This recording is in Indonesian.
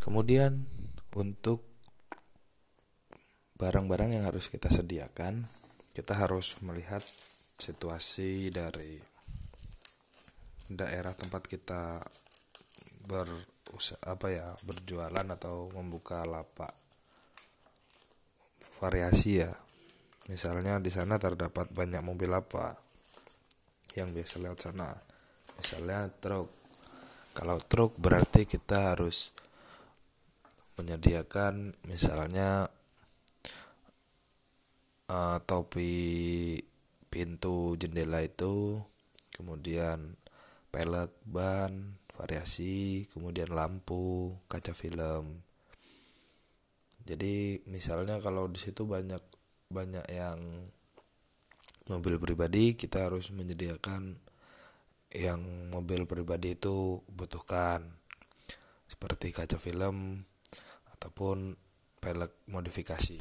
kemudian untuk barang-barang yang harus kita sediakan kita harus melihat situasi dari daerah tempat kita ber apa ya berjualan atau membuka lapak. Variasi ya. Misalnya di sana terdapat banyak mobil apa yang biasa lewat sana. Misalnya truk. Kalau truk berarti kita harus menyediakan misalnya uh, topi pintu jendela itu kemudian pelek ban variasi kemudian lampu kaca film. Jadi misalnya kalau di situ banyak banyak yang mobil pribadi kita harus menyediakan yang mobil pribadi itu butuhkan. Seperti kaca film ataupun pelek modifikasi